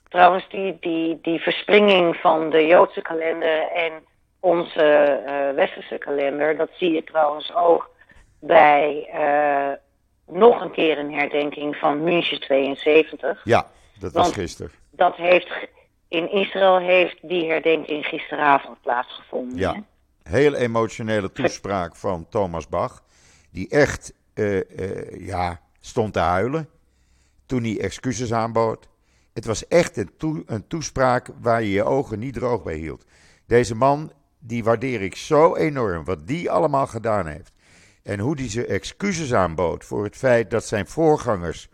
trouwens, die, die, die verspringing van de Joodse kalender en onze eh, westerse kalender, dat zie je trouwens ook bij nog een keer een herdenking van München 72. Ja, dat was Want- gisteren. Dat heeft, in Israël heeft die herdenking gisteravond plaatsgevonden. Ja. hè? Heel emotionele toespraak van Thomas Bach. Die echt eh, eh, ja, stond te huilen toen hij excuses aanbood. Het was echt een, een toespraak waar je je ogen niet droog bij hield. Deze man, die waardeer ik zo enorm, wat die allemaal gedaan heeft. En hoe hij zijn excuses aanbood voor het feit dat zijn voorgangers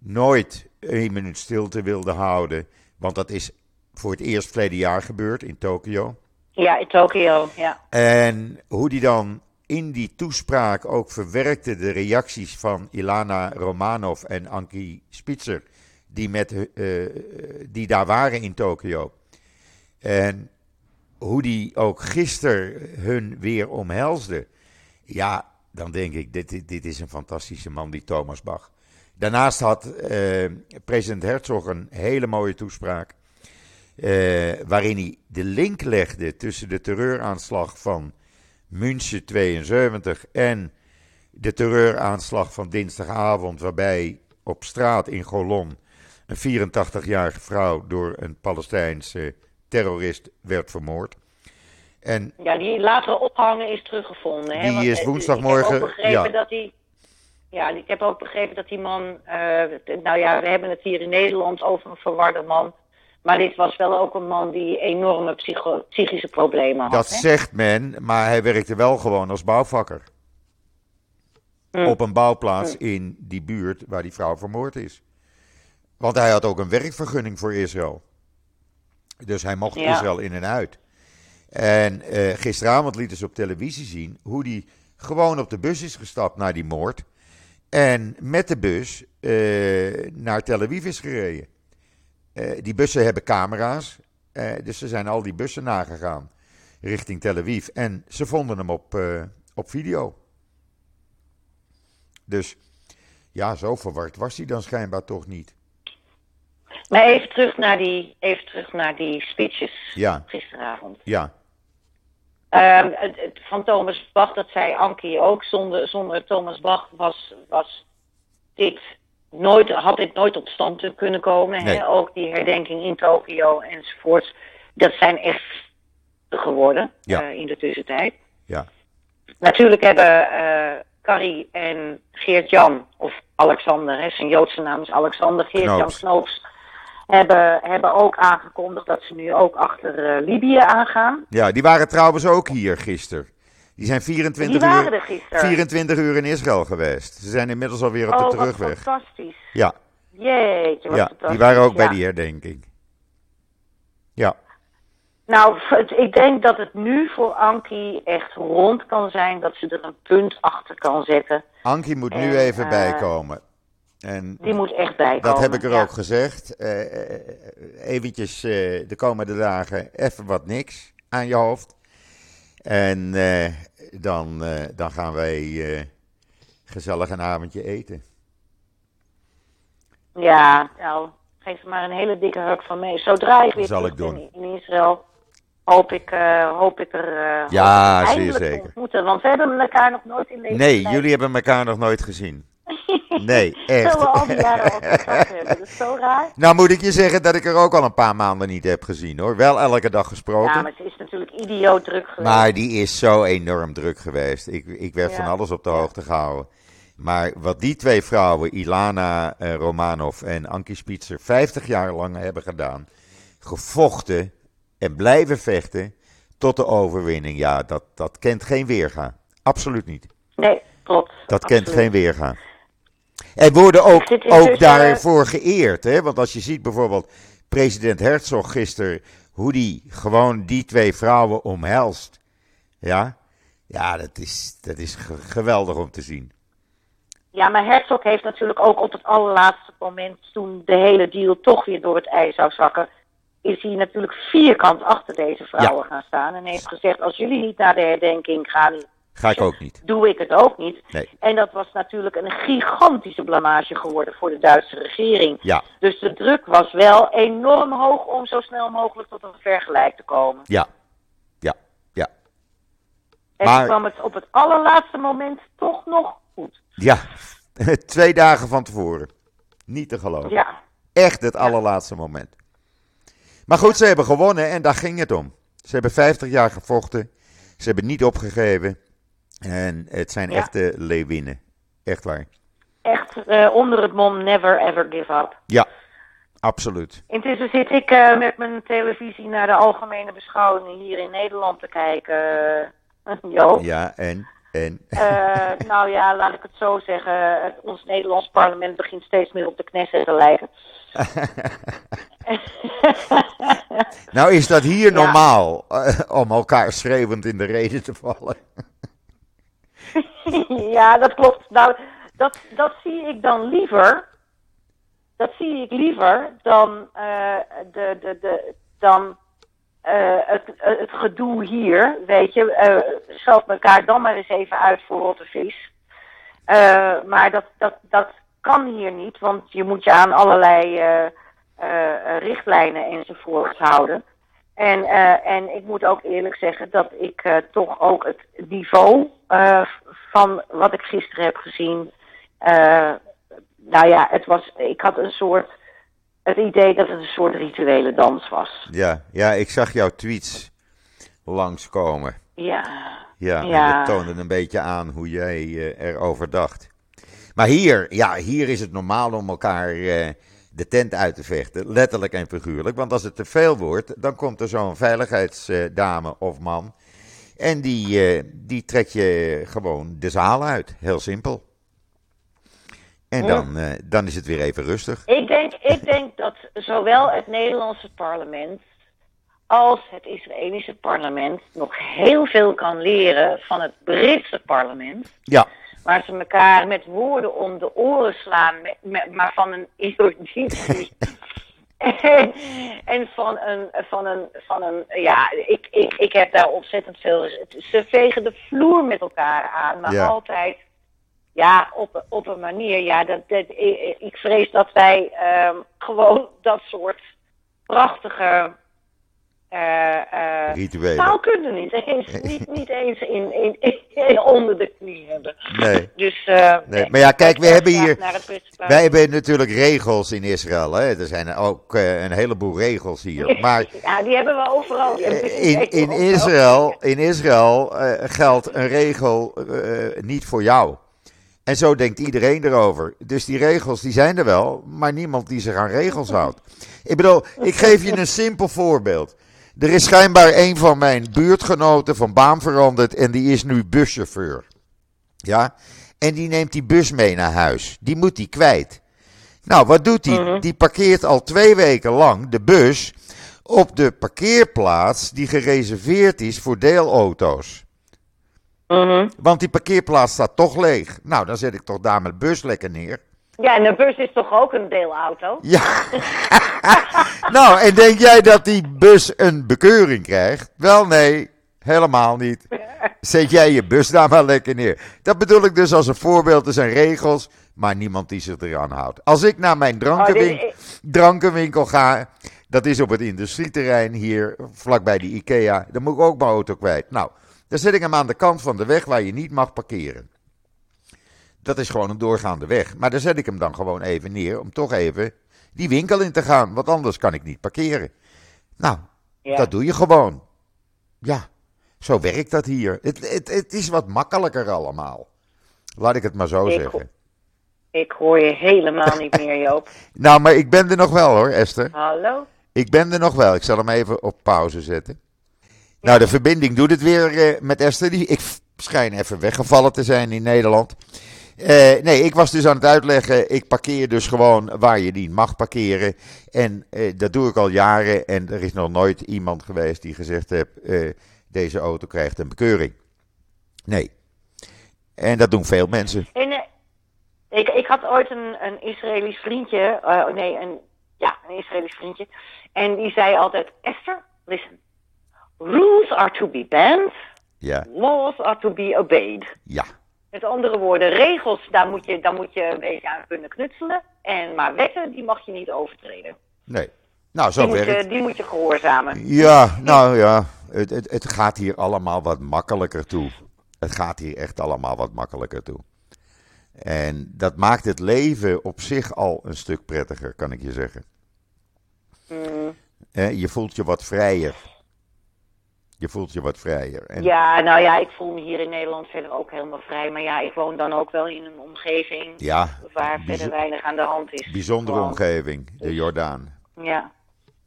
nooit één minuut stilte wilden houden. Want dat is voor het eerst verleden jaar gebeurd in Tokio. Ja, in Tokio, ja. En hoe die dan in die toespraak ook verwerkte de reacties van Ilana Romanov en Anki Spitzer, die, met, eh, die daar waren in Tokio. En hoe die ook gisteren hun weer omhelsde. Ja, dan denk ik, dit, dit, dit is een fantastische man, die Thomas Bach. Daarnaast had eh, president Herzog een hele mooie toespraak. eh, waarin hij de link legde tussen de terreuraanslag van München 72 en de terreuraanslag van dinsdagavond, waarbij op straat in Golon een 84-jarige vrouw door een Palestijnse terrorist werd vermoord. En Ja, die latere ophangen is teruggevonden. Hè? Die Want, is eh, woensdagmorgen, Ik heb ook begrepen ja. dat hij Ja, ik heb ook begrepen dat die man. eh, nou ja, we hebben het hier in Nederland over een verwarde man. Maar dit was wel ook een man die enorme psychische problemen had. Dat hè? zegt men, maar hij werkte wel gewoon als bouwvakker. Hm. Op een bouwplaats in die buurt waar die vrouw vermoord is. Want hij had ook een werkvergunning voor Israël. Dus hij mocht Ja. Israël in en uit. En eh, gisteravond lieten ze op televisie zien hoe hij gewoon op de bus is gestapt naar die moord. En met de bus eh, naar Tel Aviv is gereden. Eh, die bussen hebben camera's. eh, dus ze zijn al die bussen nagegaan richting Tel Aviv. En ze vonden hem op, op video. Dus ja, zo verward was hij dan schijnbaar toch niet. Maar even terug naar die, even terug naar die speeches Ja, gisteravond. ja, Ehm, van Thomas Bach, dat zei Ankie ook. Zonder, zonder Thomas Bach was, was dit nooit, had dit nooit tot stand kunnen komen. Nee. Hè? Ook die herdenking in Tokio enzovoorts. Dat zijn echt geworden Ja. eh, in de tussentijd. ja. Natuurlijk hebben eh Carrie en Geert-Jan, of Alexander, hè, zijn Joodse naam is Alexander, Geert-Jan Knoops. Hebben, hebben ook aangekondigd dat ze nu ook achter eh, Libië aangaan. Ja, die waren trouwens ook hier gisteren. Die zijn 24 Die waren uur, er gisteren. 24 uur in Israël geweest. Ze zijn inmiddels alweer op de oh, terugweg. fantastisch. Ja, Jeetje, wat ja, fantastisch. die waren ook bij die herdenking. Ja, Nou, ik denk dat het nu voor Ankie echt rond kan zijn, dat ze er een punt achter kan zetten. Ankie moet nu En, even eh, bijkomen. En Die moet echt bijkomen. dat heb ik er ja. ook gezegd. Eh, eh, eventjes eh, de komende dagen even wat niks aan je hoofd. En eh, dan, eh, dan gaan wij eh, gezellig een avondje eten. Ja, nou, geef er maar een hele dikke huk van mee. Zodra ik weer Zal ik doen. in Israël, hoop ik, eh, hoop ik er eh, Ja, zeer zeker. ontmoeten. Want we hebben elkaar nog nooit in deze Nee, tijd- jullie hebben elkaar nog nooit gezien. Nee, echt. Zullen we al die jaren al contact hebben. Dat is zo raar. Nou moet ik je zeggen dat ik er ook al een paar maanden niet heb gezien hoor. Wel elke dag gesproken. Ja, maar ze is natuurlijk idioot druk geweest. Maar die is zo enorm druk geweest. Ik, ik werd Ja. van alles op de hoogte gehouden. Maar wat die twee vrouwen, Ilana eh, Romanov en Ankie Spitzer, 50 jaar lang hebben gedaan. Gevochten en blijven vechten tot de overwinning. Ja, dat, dat kent geen weerga. Absoluut niet. Nee, klopt. Dat kent geen weerga. En worden ook, zit ook intussen- daarvoor geëerd. Hè? Want als je ziet bijvoorbeeld president Herzog gisteren, hoe die gewoon die twee vrouwen omhelst. Ja, ja dat, is, dat is ge- geweldig om te zien. Ja, maar Herzog heeft natuurlijk ook op het allerlaatste moment, toen de hele deal toch weer door het ijs zou zakken, is hij natuurlijk vierkant achter deze vrouwen gaan staan. En heeft gezegd, als jullie niet naar de herdenking gaan, Ga ik ook niet. doe ik het ook niet. Nee. En dat was natuurlijk een gigantische blamage geworden voor de Duitse regering. Ja, Dus de druk was wel enorm hoog om zo snel mogelijk tot een vergelijk te komen. ja, ja, ja. En Maar- kwam het op het allerlaatste moment toch nog goed. Ja, twee dagen van tevoren. Niet te geloven. Ja, Echt het allerlaatste moment. Maar goed, ze hebben gewonnen en daar ging het om. Ze hebben 50 jaar gevochten. Ze hebben niet opgegeven. En het zijn Ja. echte leeuwinnen. Echt waar. echt eh, onder het mom never ever give up. Ja, absoluut. Intussen zit ik eh, met mijn televisie naar de algemene beschouwingen hier in Nederland te kijken. Jo. Ja, en, en. Eh, nou ja, laat ik het zo zeggen. Ons Nederlands parlement begint steeds meer op de Knesset te lijken. nou is dat hier Ja. normaal eh, om elkaar schreeuwend in de reden te vallen. ja, dat klopt. Nou, dat, dat zie ik dan liever. Dat zie ik liever dan, eh, de, de, de, dan eh, het, het gedoe hier. Weet je, eh scheld elkaar dan maar eens even uit voor rotte vis. Maar dat, dat, dat kan hier niet, want je moet je aan allerlei richtlijnen enzovoort houden. En, eh, en ik moet ook eerlijk zeggen dat ik eh, toch ook het niveau eh, van wat ik gisteren heb gezien. nou ja, het was, ik had een soort. Het idee dat het een soort rituele dans was. Ja, ja, ik zag jouw tweets langskomen. Ja. Ja, en Ja. dat toonde een beetje aan hoe jij erover dacht. Maar hier, ja, hier is het normaal om elkaar de tent uit te vechten, letterlijk en figuurlijk. Want als het te veel wordt, dan komt er zo'n veiligheidsdame of man. En die, eh, die trekt je gewoon de zaal uit. Heel simpel. En dan, eh, dan is het weer even rustig. Ik denk, ik denk dat zowel het Nederlandse parlement als het Israëlische parlement nog heel veel kan leren van het Britse parlement. Ja, Waar ze elkaar met woorden om de oren slaan, met, met- maar van een eruditie. en, en van een, van een, van een, ja, ik, ik, ik heb daar ontzettend veel. Ze vegen de vloer met elkaar aan, maar Ja. altijd, ja, op, op een manier. Ja, dat, dat, ik, ik vrees dat wij ehm, gewoon dat soort prachtige. Eh, eh, rituelen. taalkunde niet eens, niet, niet eens in, in, in- onder de knie hebben. Nee. Dus, eh, Nee, maar ja, kijk, we hebben hier- Wij hebben natuurlijk regels in Israël. Hè? Er zijn ook een heleboel regels hier. Maar Ja, die hebben we overal. In, in. Israël, in Israël geldt een regel niet voor jou. En zo denkt iedereen erover. Dus die regels die zijn er wel, maar niemand die zich aan regels houdt. Ik bedoel, ik geef je een simpel voorbeeld. Er is schijnbaar een van mijn buurtgenoten van baan veranderd en die is nu buschauffeur. Ja? En die neemt die bus mee naar huis. Die moet die kwijt. Nou, wat doet hij? Die parkeert al twee weken lang de bus op de parkeerplaats die gereserveerd is voor deelauto's. Mhm. Want die parkeerplaats staat toch leeg. Nou, dan zet ik toch daar mijn bus lekker neer. Ja, en de bus is toch ook een deelauto? Ja. nou, en denk jij dat die bus een bekeuring krijgt? Wel, nee, helemaal niet. Zet jij je bus daar maar lekker neer. Dat bedoel ik dus als een voorbeeld. Er zijn regels, maar niemand die zich eraan houdt. Als ik naar mijn Oh, drankenwinkel, drankenwinkel ga, dat is op het industrieterrein hier, vlakbij de IKEA, dan moet ik ook mijn auto kwijt. Nou, dan zet ik hem aan de kant van de weg waar je niet mag parkeren. Dat is gewoon een doorgaande weg. Maar daar zet ik hem dan gewoon even neer om toch even die winkel in te gaan. Want anders kan ik niet parkeren. Nou, Ja. dat doe je gewoon. Ja, zo werkt dat hier. Het, het, het is wat makkelijker allemaal. Laat ik het maar zo Ik- zeggen. Ik hoor je helemaal niet meer, Joop. Nou, maar ik ben er nog wel hoor, Esther. Hallo? Ik ben er nog wel. Ik zal hem even op pauze zetten. Nou, de verbinding doet het weer eh, met Esther. Die, ik schijn even weggevallen te zijn in Nederland. Eh, nee, ik was dus aan het uitleggen. Ik parkeer dus gewoon waar je niet mag parkeren. En eh, dat doe ik al jaren. En er is nog nooit iemand geweest die gezegd heeft: eh, deze auto krijgt een bekeuring. Nee. En dat doen veel mensen. En, ik, ik had ooit een, een Israëlisch vriendje, nee, een, ja, een Israëlisch vriendje. En die zei altijd, Esther, listen. Rules are to be banned, Ja, laws are to be obeyed. ja. Met andere woorden, regels, daar moet je, daar moet je een beetje aan kunnen knutselen. En, maar wetten, die mag je niet overtreden. Nee. Nou, Die zo moet, werkt je, die moet je gehoorzamen. Ja, nou ja, het, het, het gaat hier allemaal wat makkelijker toe. Het gaat hier echt allemaal wat makkelijker toe. En dat maakt het leven op zich al een stuk prettiger, kan ik je zeggen. Mm. Eh, je voelt je wat vrijer. Je voelt je wat vrijer. En, Ja, nou ja, ik voel me hier in Nederland verder ook helemaal vrij. Maar ja, ik woon dan ook wel in een omgeving ja, waar verder weinig aan de hand is. bijzondere Gewoon. omgeving, de Jordaan. Ja.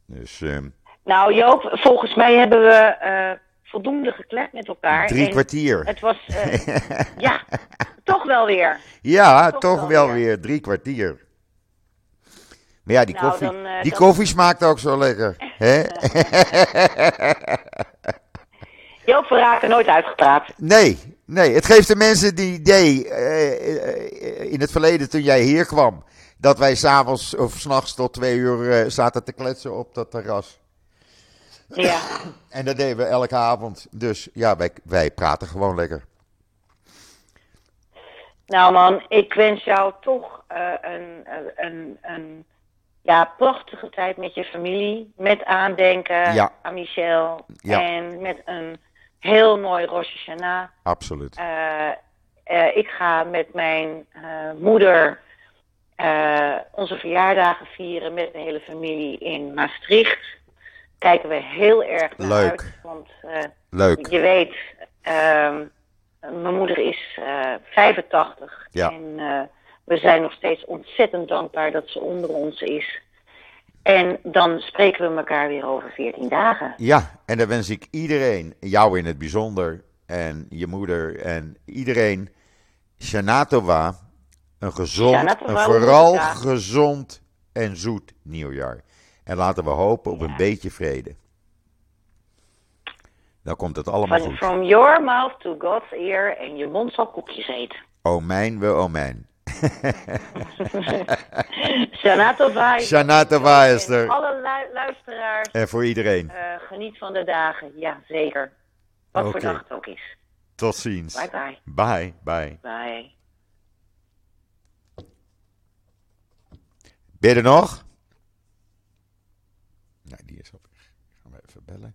Dus ehm, Nou Joop, volgens mij hebben we eh, voldoende geklept met elkaar. drie En kwartier. Het was, eh, ja, toch wel weer. Ja, toch toch wel wel weer. weer drie kwartier. Maar ja, die Nou, koffie, dan, eh, die dan- koffie smaakt ook zo lekker. Hè? Joop, we raken nooit uitgepraat. Nee, nee, het geeft de mensen die idee eh, eh, in het verleden toen jij hier kwam. Dat wij s'avonds of s'nachts tot twee uur eh, zaten te kletsen op dat terras. Ja. En dat deden we elke avond. Dus ja, wij, wij praten gewoon lekker. Nou man, ik wens jou toch een, een, een ja, prachtige tijd met je familie. Met aandenken Ja. aan Michel. Ja. En met een heel mooi Rosh Hashanah. Absoluut. Eh, eh, ik ga met mijn eh, moeder onze verjaardagen vieren met mijn hele familie in Maastricht. Kijken we heel erg naar Leuk. uit. Want Leuk. je weet, ehm, mijn moeder is eh 85. Ja. En We zijn nog steeds ontzettend dankbaar dat ze onder ons is. En dan spreken we elkaar weer over 14 dagen. Ja, en dan wens ik iedereen, jou in het bijzonder, en je moeder en iedereen, Shanatova, een gezond, een vooral gezond en zoet nieuwjaar. En laten we hopen op een beetje vrede. Dan komt het allemaal Van goed. from your mouth to God's ear en je mond zal koekjes eten. O mijn, we o mijn. Shanatova. Shanatova is En er. alle lu- luisteraars, En voor iedereen. eh, geniet van de dagen. Ja, zeker. Wat voor Oké. dag het ook is. Tot ziens. Bye bye. Bye, bye. Bye. Ben je er nog? Nee, die is op weg. Gaan we even bellen.